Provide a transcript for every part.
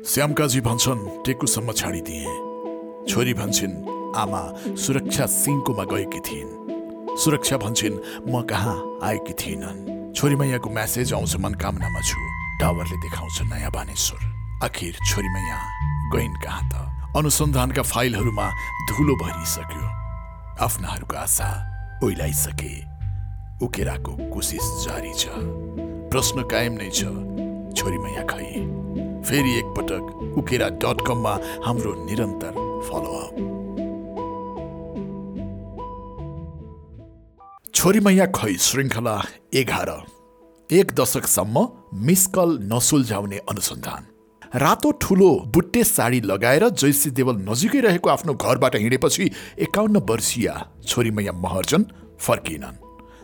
श्यामकाजी भन्छन् टेकुसम्म छाडिदिए। छोरी भन्छन् आमा सुरक्षा सिंहकोमा गएकी थिइन्। सुरक्षा भन्छन् म कहाँ आएकी थिइनन्? छोरी मैयाको म्यासेज आउँछ मनकामनामा छु। टावरले देखाउँछ नयाँ बानेश्वर आखिर छोरी मैया गइन् कहाँ त? अनुसन्धानका फाइलहरूमा धुलो भरिसक्यो। आफ्नाहरूको आशा ओइलाइसके। उकेराको कोसिस जारी छ। प्रश्न कायम नै छ छोरी मैया खै? फेरि एकपटक उकेरा डट कममा हाम्रो निरन्तर फलोअप छोरी मैया खै श्रृङ्खला एघार। एक दशकसम्म मिस कल नसुल्झाउने अनुसन्धान। रातो ठुलो बुट्टे साडी लगाएर जयसी देवल नजिकै रहेको आफ्नो घरबाट हिँडेपछि एकाउन्न वर्षीय छोरी मैया महर्जन फर्किनन्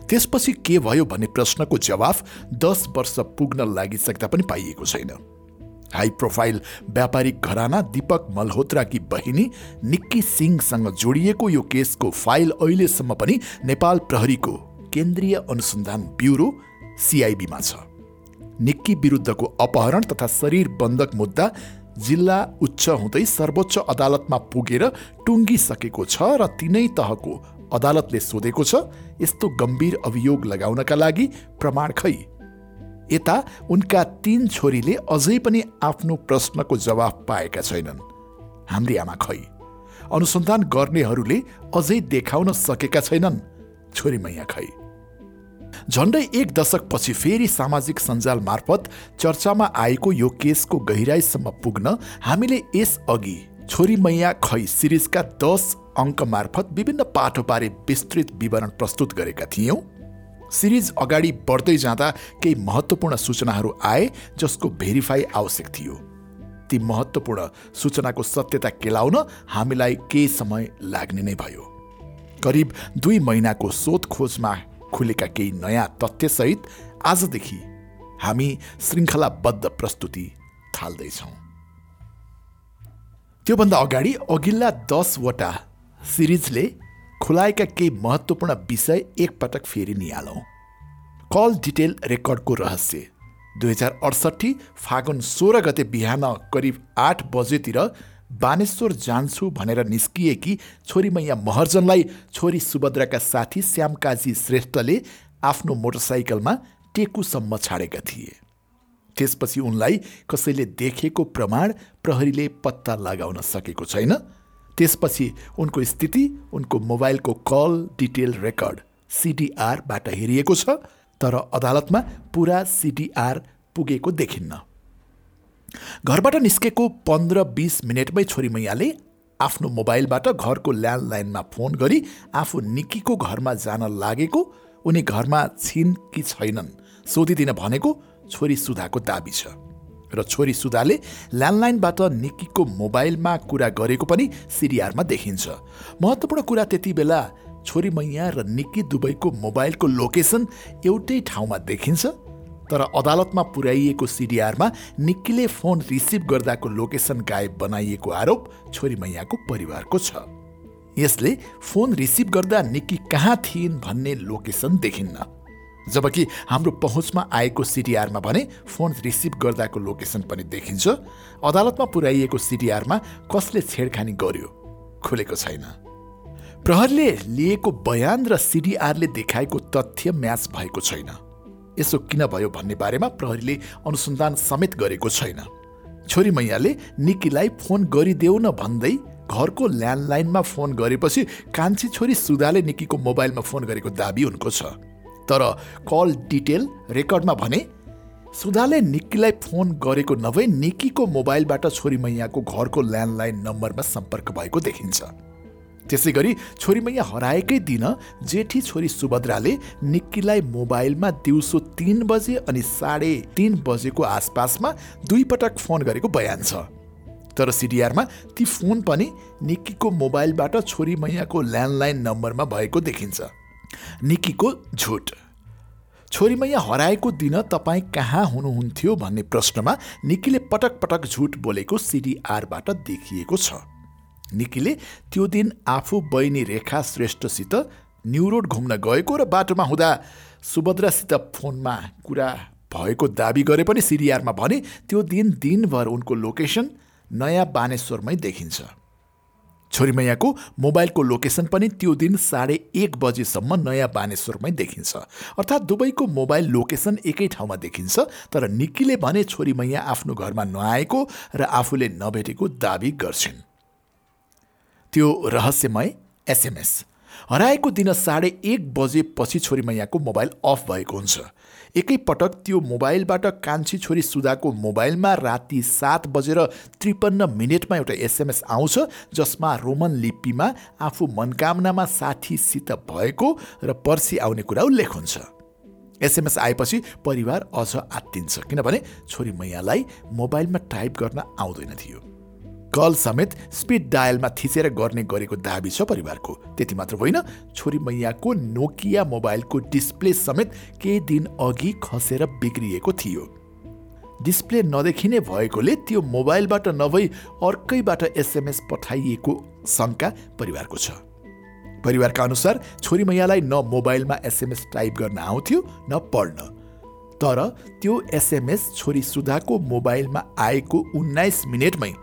त्यसपछि के भयो भन्ने प्रश्नको जवाफ दस वर्ष पुग्न लागिसक्दा पनि पाइएको छैन। हाई प्रोफाइल व्यापारिक घराना दीपक मल्होत्राकी बहिनी निक्की सिंहसँग जोडिएको यो केसको फाइल अहिलेसम्म पनि नेपाल प्रहरीको केन्द्रीय अनुसन्धान ब्युरो सिआइबीमा छ। निक्की विरुद्धको अपहरण तथा शरीर बन्धक मुद्दा जिल्ला उच्च हुँदै सर्वोच्च अदालतमा पुगेर टुङ्गिसकेको छ र तिनै तहको अदालतले सोधेको छ यस्तो गम्भीर अभियोग लगाउनका लागि प्रमाण खै यता उनका तीन छोरीले अझै पनि आफ्नो प्रश्नको जवाफ पाएका छैनन्। हाम्री आमा खै। अनुसन्धान गर्नेहरूले अझै देखाउन सकेका छैनन् छोरी मैया खै। झन्डै एक दशकपछि फेरि सामाजिक सञ्जाल मार्फत चर्चामा आएको यो केसको गहिराईसम्म पुग्न हामीले यसअघि छोरी मैया खै सिरिजका दस अङ्क मार्फत विभिन्न पाठोबारे विस्तृत विवरण प्रस्तुत गरेका थियौँ। सिरिज अगाडि बढ्दै जाँदा केही महत्त्वपूर्ण सूचनाहरू आए जसको भेरिफाई आवश्यक थियो। ती महत्त्वपूर्ण सूचनाको सत्यता केलाउन हामीलाई केही समय लाग्ने नै भयो। करिब दुई महिनाको सोधखोजमा खुलेका केही नयाँ तथ्यसहित आजदेखि हामी श्रृङ्खलाबद्ध प्रस्तुति थाल्दैछौँ। त्योभन्दा अगाडि अघिल्ला दसवटा सिरिजले खुलाएका केही महत्त्वपूर्ण विषय एकपटक फेरि निहालौँ। कल डिटेल रेकर्डको रहस्य। दुई हजार अडसट्ठी फागुन सोह्र गते बिहान करिब आठ बजेतिर बानेश्वर जान्छु भनेर निस्किएकी छोरी मैया महर्जनलाई छोरी सुभद्राका साथी श्यामकाजी श्रेष्ठले आफ्नो मोटरसाइकलमा टेकुसम्म छाडेका थिए। त्यसपछि उनलाई कसैले देखेको प्रमाण प्रहरीले पत्ता लगाउन सकेको छैन। त्यसपछि उनको स्थिति उनको मोबाइलको कल डिटेल रेकर्ड सिडिआरबाट हेरिएको छ तर अदालतमा पुरा सिडिआर पुगेको देखिन्न। घरबाट निस्केको पन्ध्र बिस मिनटमै छोरी मैयाले आफ्नो मोबाइलबाट घरको ल्यान्डलाइनमा फोन गरी आफू निक्कीको घरमा जान लागेको उनी घरमा छिन् कि छैनन् सोधिदिन भनेको छोरी सुधाको दाबी छ। र छोरी सुधाले ल्यान्डलाइनबाट निक्कीको मोबाइलमा कुरा गरेको पनि सिरिआरमा देखिन्छ। महत्त्वपूर्ण कुरा त्यति बेला छोरी मैया र निक्की दुबईको मोबाइलको लोकेसन एउटै ठाउँमा देखिन्छ तर अदालतमा पुर्याइएको सिडिआरमा निक्कीले फोन रिसिभ गर्दाको लोकेसन गायब बनाइएको आरोप छोरी मैयाको परिवारको छ। यसले फोन रिसिभ गर्दा निक्की कहाँ थिइन् भन्ने लोकेसन देखिन्न। जबकि हाम्रो पहुँचमा आएको सिटिआरमा भने फोन रिसिभ गर्दाको लोकेसन पनि देखिन्छ। अदालतमा पुर्याइएको सिटिआरमा कसले छेडखानी गर्यो खुलेको छैन। प्रहरले लिएको बयान र सिडिआरले देखाएको तथ्य म्याच भएको छैन। यसो किन भयो भन्ने बारेमा प्रहरीले अनुसन्धान समेत गरेको छैन। छोरी मैयाले निकीलाई फोन गरिदेऊ न भन्दै घरको ल्यान्डलाइनमा फोन गरेपछि कान्छी छोरी सुधाले निकीको मोबाइलमा फोन गरेको दाबी उनको छ। तर कल डिटेल रेकर्डमा भने सुधाले निक्कीलाई फोन गरेको नभए निक्कीको मोबाइलबाट छोरी मैयाको घरको ल्यान्डलाइन नम्बरमा सम्पर्क भएको देखिन्छ। त्यसै गरी छोरी मैया हराएकै दिन जेठी छोरी सुभद्राले निक्कीलाई मोबाइलमा दिउँसो तिन बजे अनि साढे तिन बजेको आसपासमा दुई पटक फोन गरेको बयान छ। तर सिडिआरमा ती फोन पनि निक्कीको मोबाइलबाट छोरी मैयाको ल्यान्डलाइन नम्बरमा भएको देखिन्छ। निकीको झुट। छोरीमैया हराएको दिन तपाईँ कहाँ हुनुहुन्थ्यो भन्ने प्रश्नमा निकीले पटक पटक झुट बोलेको सिडिआरबाट देखिएको छ। निकीले त्यो दिन आफू बहिनी रेखा श्रेष्ठसित न्युरोड घुम्न गएको र बाटोमा हुँदा सुभद्रासित फोनमा कुरा भएको दावी गरे पनि सिरिआरमा भने त्यो दिन दिनभर उनको लोकेसन नयाँ बानेश्वरमै देखिन्छ। छोरीमैयाको मोबाइलको लोकेसन पनि त्यो दिन साढे एक बजेसम्म नयाँ बानेश्वरमै देखिन्छ। अर्थात् दुवैको मोबाइल लोकेसन एकै ठाउँमा देखिन्छ तर निक्कीले भने छोरीमैया आफ्नो घरमा नआएको र आफूले नभेटेको दावी गर्छिन्। त्यो रहस्यमय एसएमएस। हराएको दिन साढे एक बजेपछि छोरीमैयाको मोबाइल अफ भएको हुन्छ। एकैपटक त्यो मोबाइलबाट कान्छी छोरी सुधाको मोबाइलमा राति सात बजेर त्रिपन्न मिनटमा एउटा एसएमएस आउँछ जसमा रोमन लिपिमा आफू मनकामनामा साथीसित भएको र पर्सि आउने कुरा उल्लेख हुन्छ। एसएमएस आएपछि परिवार अझ आत्तिन्छ किनभने छोरी मैयालाई मोबाइलमा टाइप गर्न आउँदैन थियो। कल समेत स्पिड डायलमा थिचेर गर्ने गरेको दाबी छ परिवारको। त्यति मात्र होइन छोरी मैयाको नोकिया मोबाइलको डिस्प्ले समेत केही दिन अघि खसेर बिग्रिएको थियो। डिस्प्ले नदेखिने भएकोले त्यो मोबाइलबाट नभई अर्कैबाट एसएमएस पठाइएको शङ्का परिवारको छ। परिवारका अनुसार छोरी मैयालाई न मोबाइलमा एसएमएस टाइप गर्न आउँथ्यो न पढ्न। तर त्यो एसएमएस छोरी सुधाको मोबाइलमा आएको उन्नाइस मिनटमै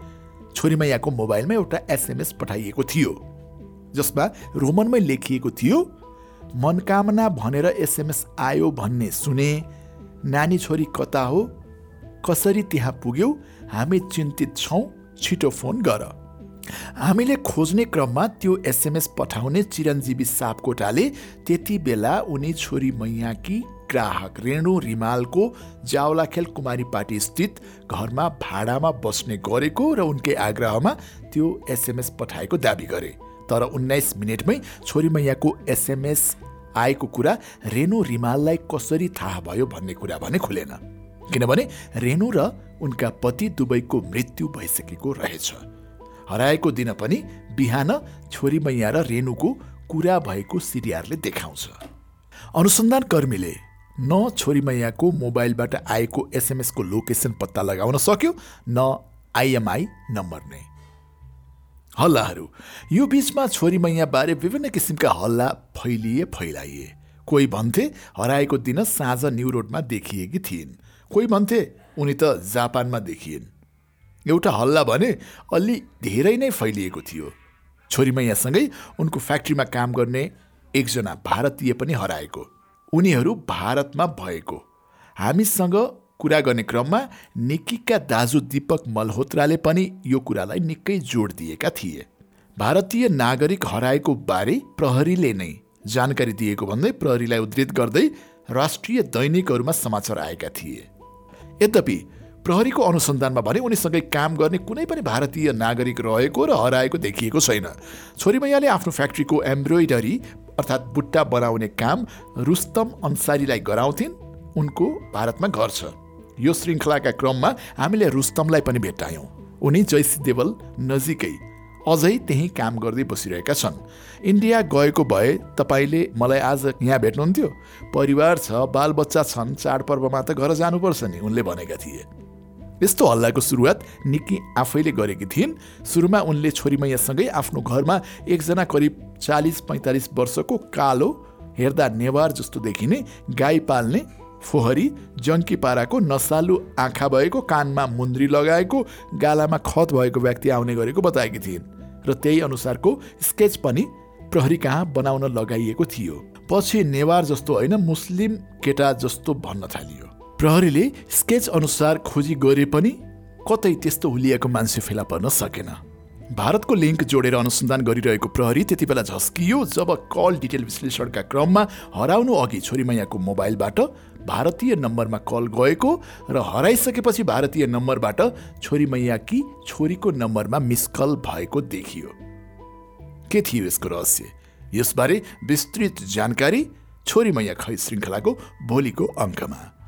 छोरीमैयाको मोबाइलमा एउटा एसएमएस पठाइएको थियो। जसमा रोमनमै लेखिएको थियो मनकामना भनेर एसएमएस आयो भन्ने सुने नानी छोरी कता हो? कसरी त्यहाँ पुग्यौ? हामी चिन्तित छौँ छिटो फोन गर। हामीले खोज्ने क्रममा त्यो एसएमएस पठाउने चिरञ्जीवी सापकोटाले त्यति बेला उनी छोरी मैयाकी ग्राहक रेणु रिमालको जावलाखेल कुमारी पार्टी स्थित घरमा भाडामा बस्ने गरेको र उनकै आग्रहमा त्यो एसएमएस पठाएको दावी गरे। तर उन्नाइस मिनटमै छोरी मैयाको एसएमएस आएको कुरा रेणु रिमाललाई कसरी थाहा भयो भन्ने कुरा भने खुलेन। किनभने रेणु र उनका पति दुवैको मृत्यु भइसकेको रहेछ। हराएको दिन पनि बिहान छोरी मैया र रेणुको कुरा भएको सिरियारले देखाउँछ। अनुसन्धान कर्मीले न छोरीमैयाको मोबाइलबाट आएको एसएमएसको लोकेसन पत्ता लगाउन सक्यो न आइएमआई नम्बर नै। हल्लाहरू। यो बिचमा छोरीमैयाबारे विभिन्न किसिमका हल्ला फैलिए फैलाइए। कोही भन्थे हराएको दिन साँझ न्यु रोडमा देखिएकी थिइन्। कोही भन्थे उनी त जापानमा देखिएन्। एउटा हल्ला भने अलि धेरै नै फैलिएको थियो। छोरीमैयासँगै उनको फ्याक्ट्रीमा काम गर्ने एकजना भारतीय पनि हराएको। उनीहरू भारतमा भएको। हामीसँग कुरा गर्ने क्रममा निक्कीका दाजु दीपक मल्होत्राले पनि यो कुरालाई निकै जोड दिएका थिए। भारतीय नागरिक हराएको बारे प्रहरीले नै जानकारी दिएको भन्दै प्रहरीलाई उद्धित गर्दै राष्ट्रिय दैनिकहरूमा समाचार आएका थिए। यद्यपि प्रहरीको अनुसन्धानमा भने उनीसँगै काम गर्ने कुनै पनि भारतीय नागरिक रहेको र हराएको देखिएको छैन। छोरी मैयाले आफ्नो फ्याक्ट्रीको एम्ब्रोइडरी अर्थात् बुट्टा बनाउने काम रुस्तम अन्सारीलाई गराउँथिन्। उनको भारतमा घर छ। यो श्रृङ्खलाका क्रममा हामीले रुस्तमलाई पनि भेटायौँ उनी जैसी देवल नजिकै अझै त्यही काम गर्दै बसिरहेका छन्। इन्डिया गएको भए तपाईँले मलाई आज यहाँ भेट्नुहुन्थ्यो। परिवार छ बालबच्चा छन् चाडपर्वमा त घर जानुपर्छ नि उनले भनेका थिए। यस्तो हल्लाको सुरुवात निक्की आफैले गरेकी थिइन्। सुरुमा उनले छोरीमैयासँगै आफ्नो घरमा एकजना करिब चालिस पैँतालिस वर्षको कालो हेर्दा नेवार जस्तो देखिने गाई पाल्ने फोहरी जङ्की पाराको नसालु आँखा भएको कानमा मुन्द्री लगाएको गालामा खत भएको व्यक्ति आउने गरेको बताएकी थिइन् र त्यही अनुसारको स्केच पनि प्रहरी कहाँ बनाउन लगाइएको थियो। पछि नेवार जस्तो होइन मुस्लिम केटा जस्तो भन्न थालियो। प्रहरीले स्केच अनुसार खोजी गरे पनि कतै त्यस्तो हुलिएको मान्छे फेला पर्न सकेन। भारतको लिङ्क जोडेर अनुसन्धान गरिरहेको प्रहरी त्यति बेला झस्कियो जब कल डिटेल विश्लेषणका क्रममा हराउनु अघि छोरीमैयाको मोबाइलबाट भारतीय नम्बरमा कल गएको र हराइसकेपछि भारतीय नम्बरबाट छोरीमैयाकी छोरीको नम्बरमा मिस कल भएको देखियो। के थियो यसको रहस्य? यसबारे विस्तृत जानकारी छोरीमैया खै श्रृङ्खलाको भोलिको अङ्कमा।